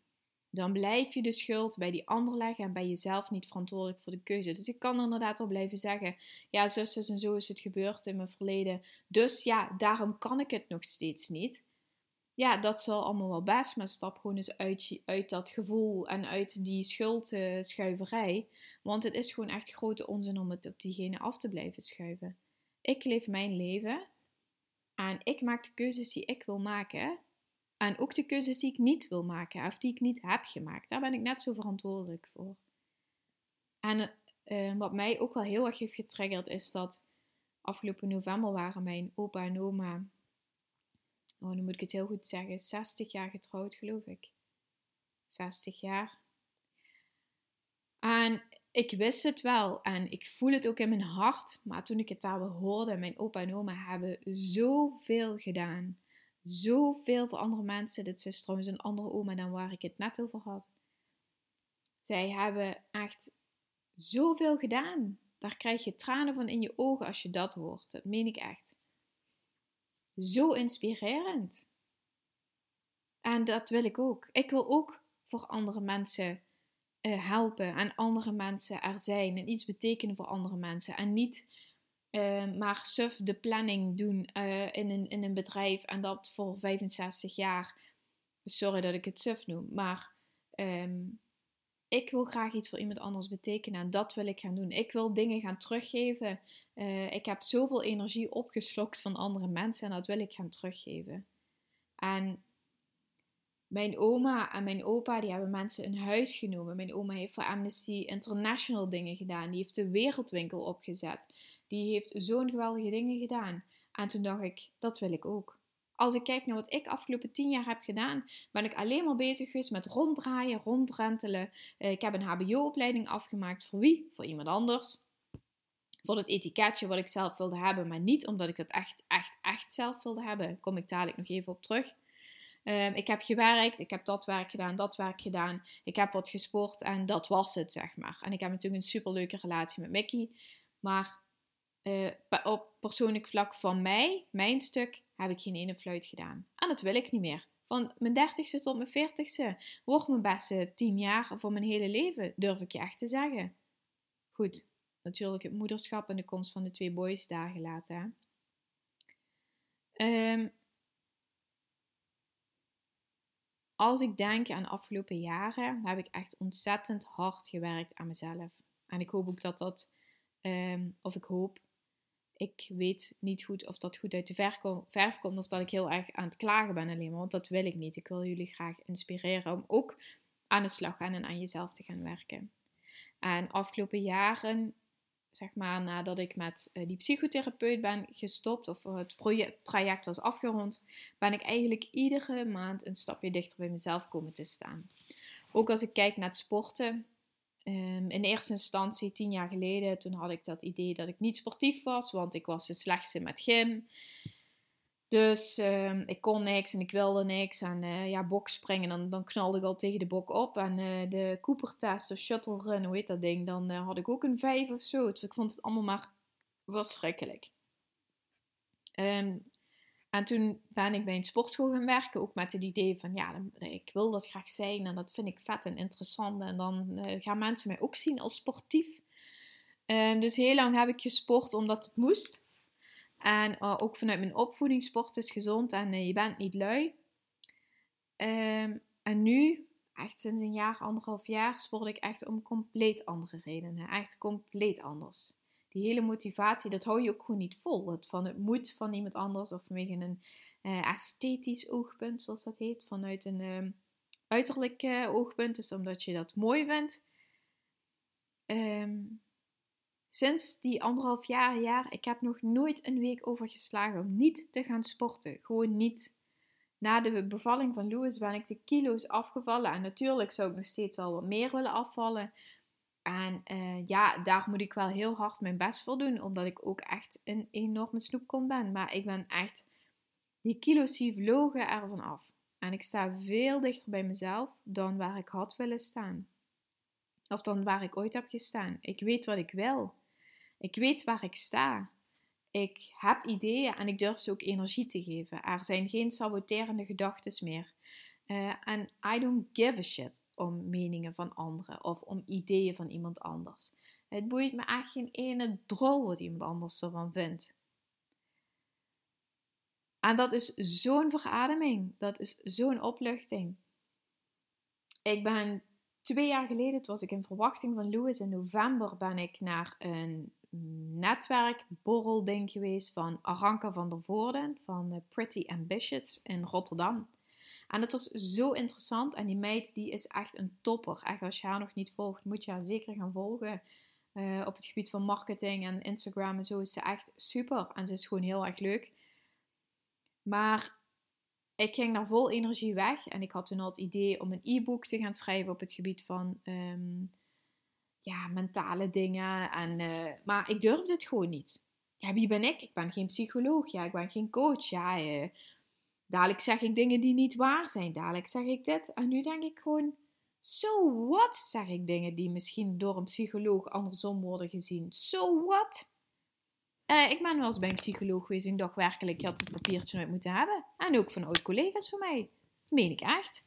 Dan blijf je de schuld bij die ander leggen en bij jezelf niet verantwoordelijk voor de keuze. Dus ik kan inderdaad al blijven zeggen: ja, zus, zus en zo is het gebeurd in mijn verleden. Dus ja, daarom kan ik het nog steeds niet. Ja, dat zal allemaal wel best, maar stap gewoon eens uit, uit dat gevoel en uit die schuldschuiverij. Want het is gewoon echt grote onzin om het op diegene af te blijven schuiven. Ik leef mijn leven en ik maak de keuzes die ik wil maken. En ook de keuzes die ik niet wil maken of die ik niet heb gemaakt. Daar ben ik net zo verantwoordelijk voor. En uh, wat mij ook wel heel erg heeft getriggerd is dat afgelopen november waren mijn opa en oma, oh nu moet ik het heel goed zeggen, 60 jaar getrouwd geloof ik. 60 jaar. En ik wist het wel en ik voel het ook in mijn hart. Maar toen ik het daar hoorde, mijn opa en oma hebben zoveel gedaan. Zoveel voor andere mensen. Dit is trouwens een andere oma dan waar ik het net over had. Zij hebben echt zoveel gedaan. Daar krijg je tranen van in je ogen als je dat hoort. Dat meen ik echt. Zo inspirerend. En dat wil ik ook. Ik wil ook voor andere mensen uh, helpen en andere mensen er zijn en iets betekenen voor andere mensen. En niet uh, maar suf de planning doen uh, in, een, in een bedrijf en dat voor 65 jaar. Sorry dat ik het suf noem, maar um, ik wil graag iets voor iemand anders betekenen en dat wil ik gaan doen. Ik wil dingen gaan teruggeven. ik heb zoveel energie opgeslokt van andere mensen en dat wil ik gaan teruggeven. En mijn oma en mijn opa die hebben mensen in huis genomen. Mijn oma heeft voor Amnesty International dingen gedaan. Die heeft de wereldwinkel opgezet. Die heeft zo'n geweldige dingen gedaan. En toen dacht ik, dat wil ik ook. Als ik kijk naar wat ik afgelopen tien jaar heb gedaan, ben ik alleen maar bezig geweest met ronddraaien, rondrentelen. Eh, ik heb een HBO-opleiding afgemaakt. Voor wie? Voor iemand anders. Voor het etiketje wat ik zelf wilde hebben, maar niet omdat ik dat echt, echt, echt zelf wilde hebben. Kom ik dadelijk nog even op terug. Um, ik heb gewerkt, ik heb dat werk gedaan, dat werk gedaan. Ik heb wat gesport en dat was het, zeg maar. En ik heb natuurlijk een superleuke relatie met Mickey. Maar uh, op persoonlijk vlak van mij, mijn stuk, heb ik geen ene fluit gedaan. En dat wil ik niet meer. Van mijn dertigste tot mijn veertigste wordt mijn beste tien jaar voor mijn hele leven, durf ik je echt te zeggen. Goed, natuurlijk het moederschap en de komst van de twee boys daar gelaten. Um, als ik denk aan de afgelopen jaren, heb ik echt ontzettend hard gewerkt aan mezelf. En ik hoop ook dat dat, ehm, of ik hoop, ik weet niet goed of dat goed uit de verf, komt of dat ik heel erg aan het klagen ben alleen maar, want dat wil ik niet. Ik wil jullie graag inspireren om ook aan de slag gaan en aan jezelf te gaan werken. En afgelopen jaren zeg maar, nadat ik met uh, die psychotherapeut ben gestopt of het traject was afgerond, ben ik eigenlijk iedere maand een stapje dichter bij mezelf komen te staan. ook als ik kijk naar het sporten. Ehm, in eerste instantie, tien jaar geleden, toen had ik dat idee dat ik niet sportief was, want ik was de slechtste met gym. Dus ehm, ik kon niks en ik wilde niks. En uh, ja, bokspringen, dan, dan knalde ik al tegen de bok op. En uh, de Cooper-test of shuttle run, hoe heet dat ding, dan uh, had ik ook een vijf of zo. Dus ik vond het allemaal maar verschrikkelijk. Um, en toen ben ik bij een sportschool gaan werken, ook met het idee van, ja, ik wil dat graag zijn en dat vind ik vet en interessant. En dan gaan mensen mij ook zien als sportief. Um, dus heel lang heb ik gesport omdat het moest. En uh, ook vanuit mijn opvoeding, sport is gezond en uh, je bent niet lui. Um, en nu, echt sinds een jaar, anderhalf jaar, sport ik echt om compleet andere redenen. Echt compleet anders. Die hele motivatie, dat hou je ook gewoon niet vol. Het, van het moet van iemand anders of vanwege een uh, esthetisch oogpunt, zoals dat heet. Vanuit een uh, uiterlijk oogpunt, dus omdat je dat mooi vindt. Um, Sinds die anderhalf jaar, jaar, ik heb nog nooit een week overgeslagen om niet te gaan sporten. Gewoon niet. Na de bevalling van Louis ben ik de kilo's afgevallen. En natuurlijk zou ik nog steeds wel wat meer willen afvallen. En uh, ja, daar moet ik wel heel hard mijn best voor doen. Omdat ik ook echt een enorme snoepkom ben. Maar ik ben echt, die kilo's vlogen ervan af. En ik sta veel dichter bij mezelf dan waar ik had willen staan. Of dan waar ik ooit heb gestaan. Ik weet wat ik wil. Ik weet waar ik sta. Ik heb ideeën en ik durf ze ook energie te geven. Er zijn geen saboterende gedachten meer. Eh, en I don't give a shit om meningen van anderen of om ideeën van iemand anders. Het boeit me echt geen ene drol wat iemand anders ervan vindt. En dat is zo'n verademing. Dat is zo'n opluchting. Ik ben twee jaar geleden, toen was ik in verwachting van Louis. In november ben ik naar een netwerkborrelding geweest van Aranka van der Voorden van eh, Pretty Ambitious in Rotterdam. En het was zo interessant en die meid die is echt een topper. Echt, als je haar nog niet volgt, moet je haar zeker gaan volgen. Uh, op het gebied van marketing en Instagram en zo is ze echt super. En ze is gewoon heel erg leuk. Maar ik ging daar vol energie weg. En ik had toen al het idee om een e-book te gaan schrijven op het gebied van um, ja, mentale dingen. En, uh, maar ik durfde het gewoon niet. Ja, wie ben ik? Ik ben geen psycholoog. Ja, ik ben geen coach. Ja, uh, dadelijk zeg ik dingen die niet waar zijn. Dadelijk zeg ik dit. En nu denk ik gewoon, so what? Zeg ik dingen die misschien door een psycholoog andersom worden gezien. So what? Uh, ik ben wel eens bij een psycholoog geweest en dacht werkelijk, je had het papiertje nooit moeten hebben. En ook van oud-collega's van mij. Dat meen ik echt.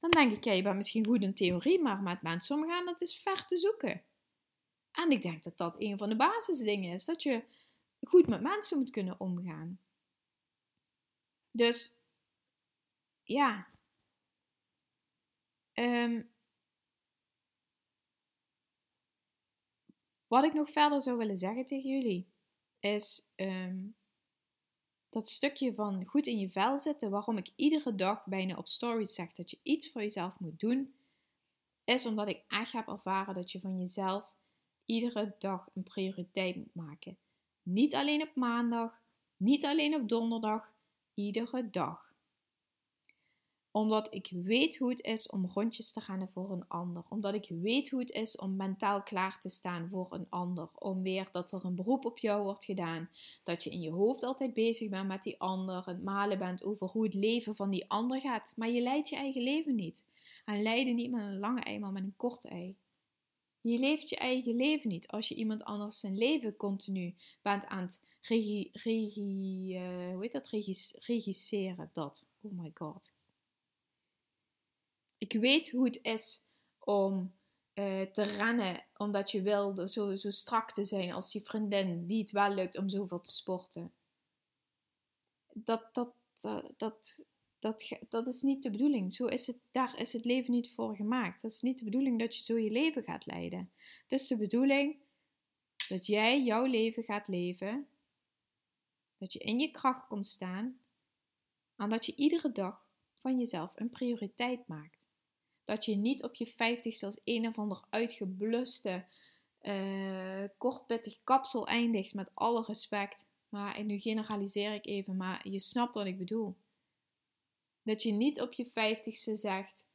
Dan denk ik, ja, je bent misschien goed in theorie, maar met mensen omgaan, dat is ver te zoeken. En ik denk dat dat een van de basisdingen is, dat je goed met mensen moet kunnen omgaan. Dus, ja. Um, wat ik nog verder zou willen zeggen tegen jullie, is um, dat stukje van goed in je vel zitten, waarom ik iedere dag bijna op stories zeg dat je iets voor jezelf moet doen, is omdat ik echt heb ervaren dat je van jezelf iedere dag een prioriteit moet maken. Niet alleen op maandag, niet alleen op donderdag, iedere dag omdat ik weet hoe het is om rondjes te gaan voor een ander. Omdat ik weet hoe het is om mentaal klaar te staan voor een ander. Om weer dat er een beroep op jou wordt gedaan. Dat je in je hoofd altijd bezig bent met die ander. Het malen bent over hoe het leven van die ander gaat. Maar je leidt je eigen leven niet. En leiden niet met een lange ei, maar met een korte ei. Je leeft je eigen leven niet als je iemand anders zijn leven continu bent aan het regie, regie, uh, hoe heet dat? Regis, regisseren. Dat. Oh my god. Ik weet hoe het is om uh, te rennen omdat je wil zo, zo strak te zijn als die vriendin die het wel lukt om zoveel te sporten. Dat, dat, dat, dat, dat, dat is niet de bedoeling. Zo is het, daar is het leven niet voor gemaakt. Dat is niet de bedoeling dat je zo je leven gaat leiden. Het is de bedoeling dat jij jouw leven gaat leven. Dat je in je kracht komt staan. En dat je iedere dag van jezelf een prioriteit maakt. Dat je niet op je 50 als een of ander uitgebluste, uh, kortpittig kapsel eindigt, met alle respect. Maar nu generaliseer ik even, maar je snapt wat ik bedoel. Dat je niet op je 50ste zegt: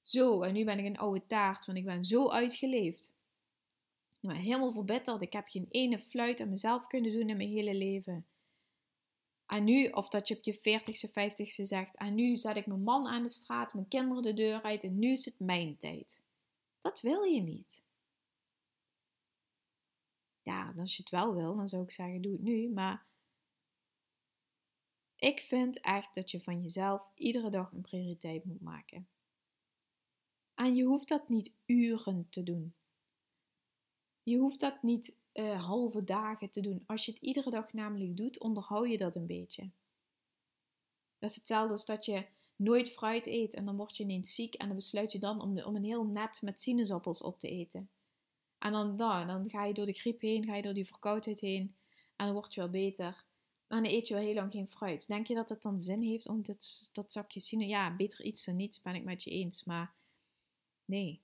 Zo, en nu ben ik een oude taart, want ik ben zo uitgeleefd. Ik ben helemaal verbitterd. Ik heb geen ene fluit aan mezelf kunnen doen in mijn hele leven. En nu, of dat je op je 40ste, 50ste zegt, en nu zet ik mijn man aan de straat, mijn kinderen de deur uit en nu is het mijn tijd. Dat wil je niet. Ja, als je het wel wil, dan zou ik zeggen, doe het nu. Maar ik vind echt dat je van jezelf iedere dag een prioriteit moet maken. En je hoeft dat niet uren te doen. Je hoeft dat niet uh, halve dagen te doen. Als je het iedere dag namelijk doet, onderhoud je dat een beetje. Dat is hetzelfde als dat je nooit fruit eet en dan word je ineens ziek en dan besluit je dan om, een heel net met sinaasappels op te eten. En dan, nou, dan ga je door de griep heen, ga je door die verkoudheid heen en dan word je wel beter. Dan eet je wel heel lang geen fruit. Denk je dat het dan zin heeft om dit, dat zakje sinaasappels? Ja, beter iets dan niets, ben ik met je eens. Maar nee.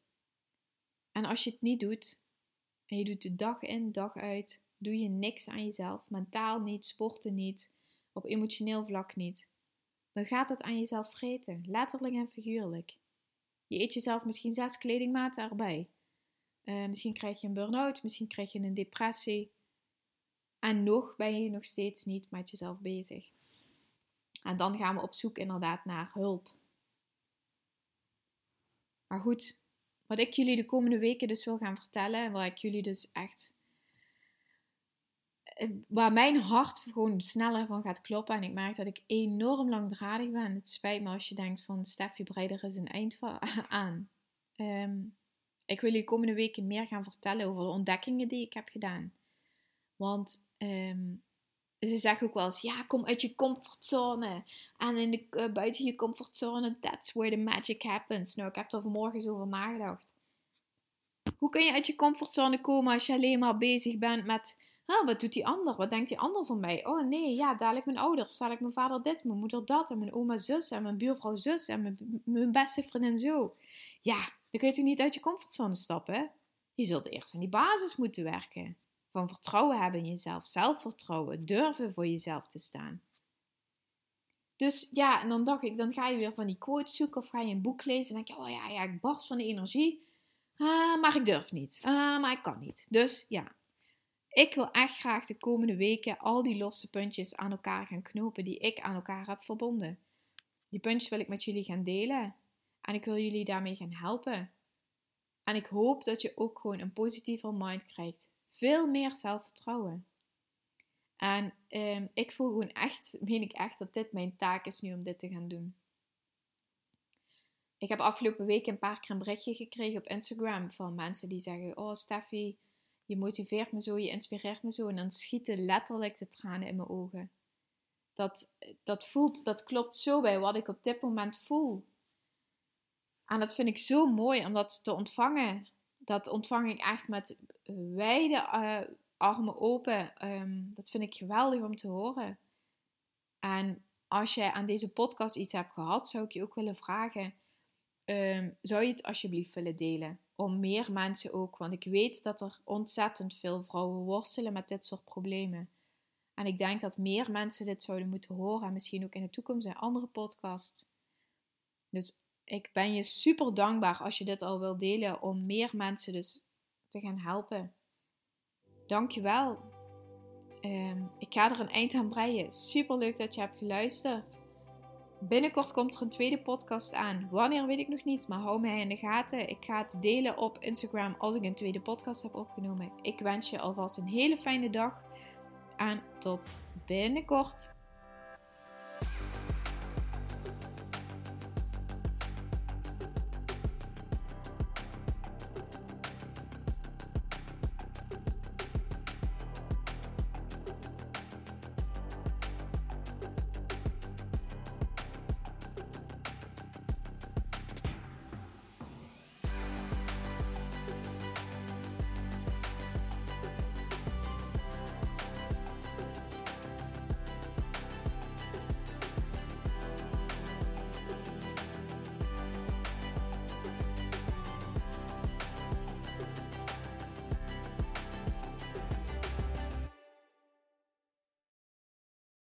En als je het niet doet, en je doet de dag in, dag uit, doe je niks aan jezelf, mentaal niet, sporten niet, op emotioneel vlak niet, dan gaat het aan jezelf vreten, letterlijk en figuurlijk. Je eet jezelf misschien zes kledingmaten erbij. Uh, misschien krijg je een burn-out, misschien krijg je een depressie. En nog ben je nog steeds niet met jezelf bezig. En dan gaan we op zoek inderdaad naar hulp. Maar goed, wat ik jullie de komende weken dus wil gaan vertellen. En waar ik jullie dus echt. Eh, waar mijn hart gewoon sneller van gaat kloppen. En ik merk dat ik enorm langdradig ben. Het spijt me als je denkt van Steffi Breider is een eind aan. Um, ik wil jullie de komende weken meer gaan vertellen over de ontdekkingen die ik heb gedaan. Want um, ze zeggen ook wel eens, ja, kom uit je comfortzone. En in de, uh, buiten je comfortzone, that's where the magic happens. Nou, ik heb er vanmorgen zo over nagedacht. Hoe kun je uit je comfortzone komen als je alleen maar bezig bent met, wat doet die ander? Wat denkt die ander van mij? Oh nee, ja, dadelijk mijn ouders, dadelijk mijn vader dit, mijn moeder dat, en mijn oma zus, en mijn buurvrouw zus, en mijn, mijn beste vriendin zo. Ja, dan kun je toch niet uit je comfortzone stappen? Je zult eerst aan die basis moeten werken. Van vertrouwen hebben in jezelf, zelfvertrouwen, durven voor jezelf te staan. Dus ja, en dan dacht ik, dan ga je weer van die quotes zoeken of ga je een boek lezen en denk je, oh ja, ja, ik barst van de energie. Ah, maar ik durf niet. Ah, maar ik kan niet. Dus ja, ik wil echt graag de komende weken al die losse puntjes aan elkaar gaan knopen die ik aan elkaar heb verbonden. Die puntjes wil ik met jullie gaan delen. En ik wil jullie daarmee gaan helpen. En ik hoop dat je ook gewoon een positiever mind krijgt veel meer zelfvertrouwen. En um, ik voel gewoon echt, meen ik echt, dat dit mijn taak is nu om dit te gaan doen. Ik heb afgelopen week een paar keer een berichtje gekregen op Instagram van mensen die zeggen: Oh, Steffi, je motiveert me zo, je inspireert me zo. En dan schieten letterlijk de tranen in mijn ogen. Dat, dat voelt, dat klopt zo bij wat ik op dit moment voel. En dat vind ik zo mooi om dat te ontvangen. Dat ontvang ik echt met wijde uh, armen open. Ehm, dat vind ik geweldig om te horen. En als jij aan deze podcast iets hebt gehad, zou ik je ook willen vragen: um, zou je het alsjeblieft willen delen? Om meer mensen ook, want ik weet dat er ontzettend veel vrouwen worstelen met dit soort problemen. En ik denk dat meer mensen dit zouden moeten horen en misschien ook in de toekomst in andere podcasts. Dus ik ben je super dankbaar als je dit al wil delen om meer mensen dus te gaan helpen. Dankjewel. Um, ik ga er een eind aan breien. Super leuk dat je hebt geluisterd. Binnenkort komt er een tweede podcast aan. Wanneer weet ik nog niet, maar hou mij in de gaten. Ik ga het delen op Instagram als ik een tweede podcast heb opgenomen. Ik wens je alvast een hele fijne dag en tot binnenkort.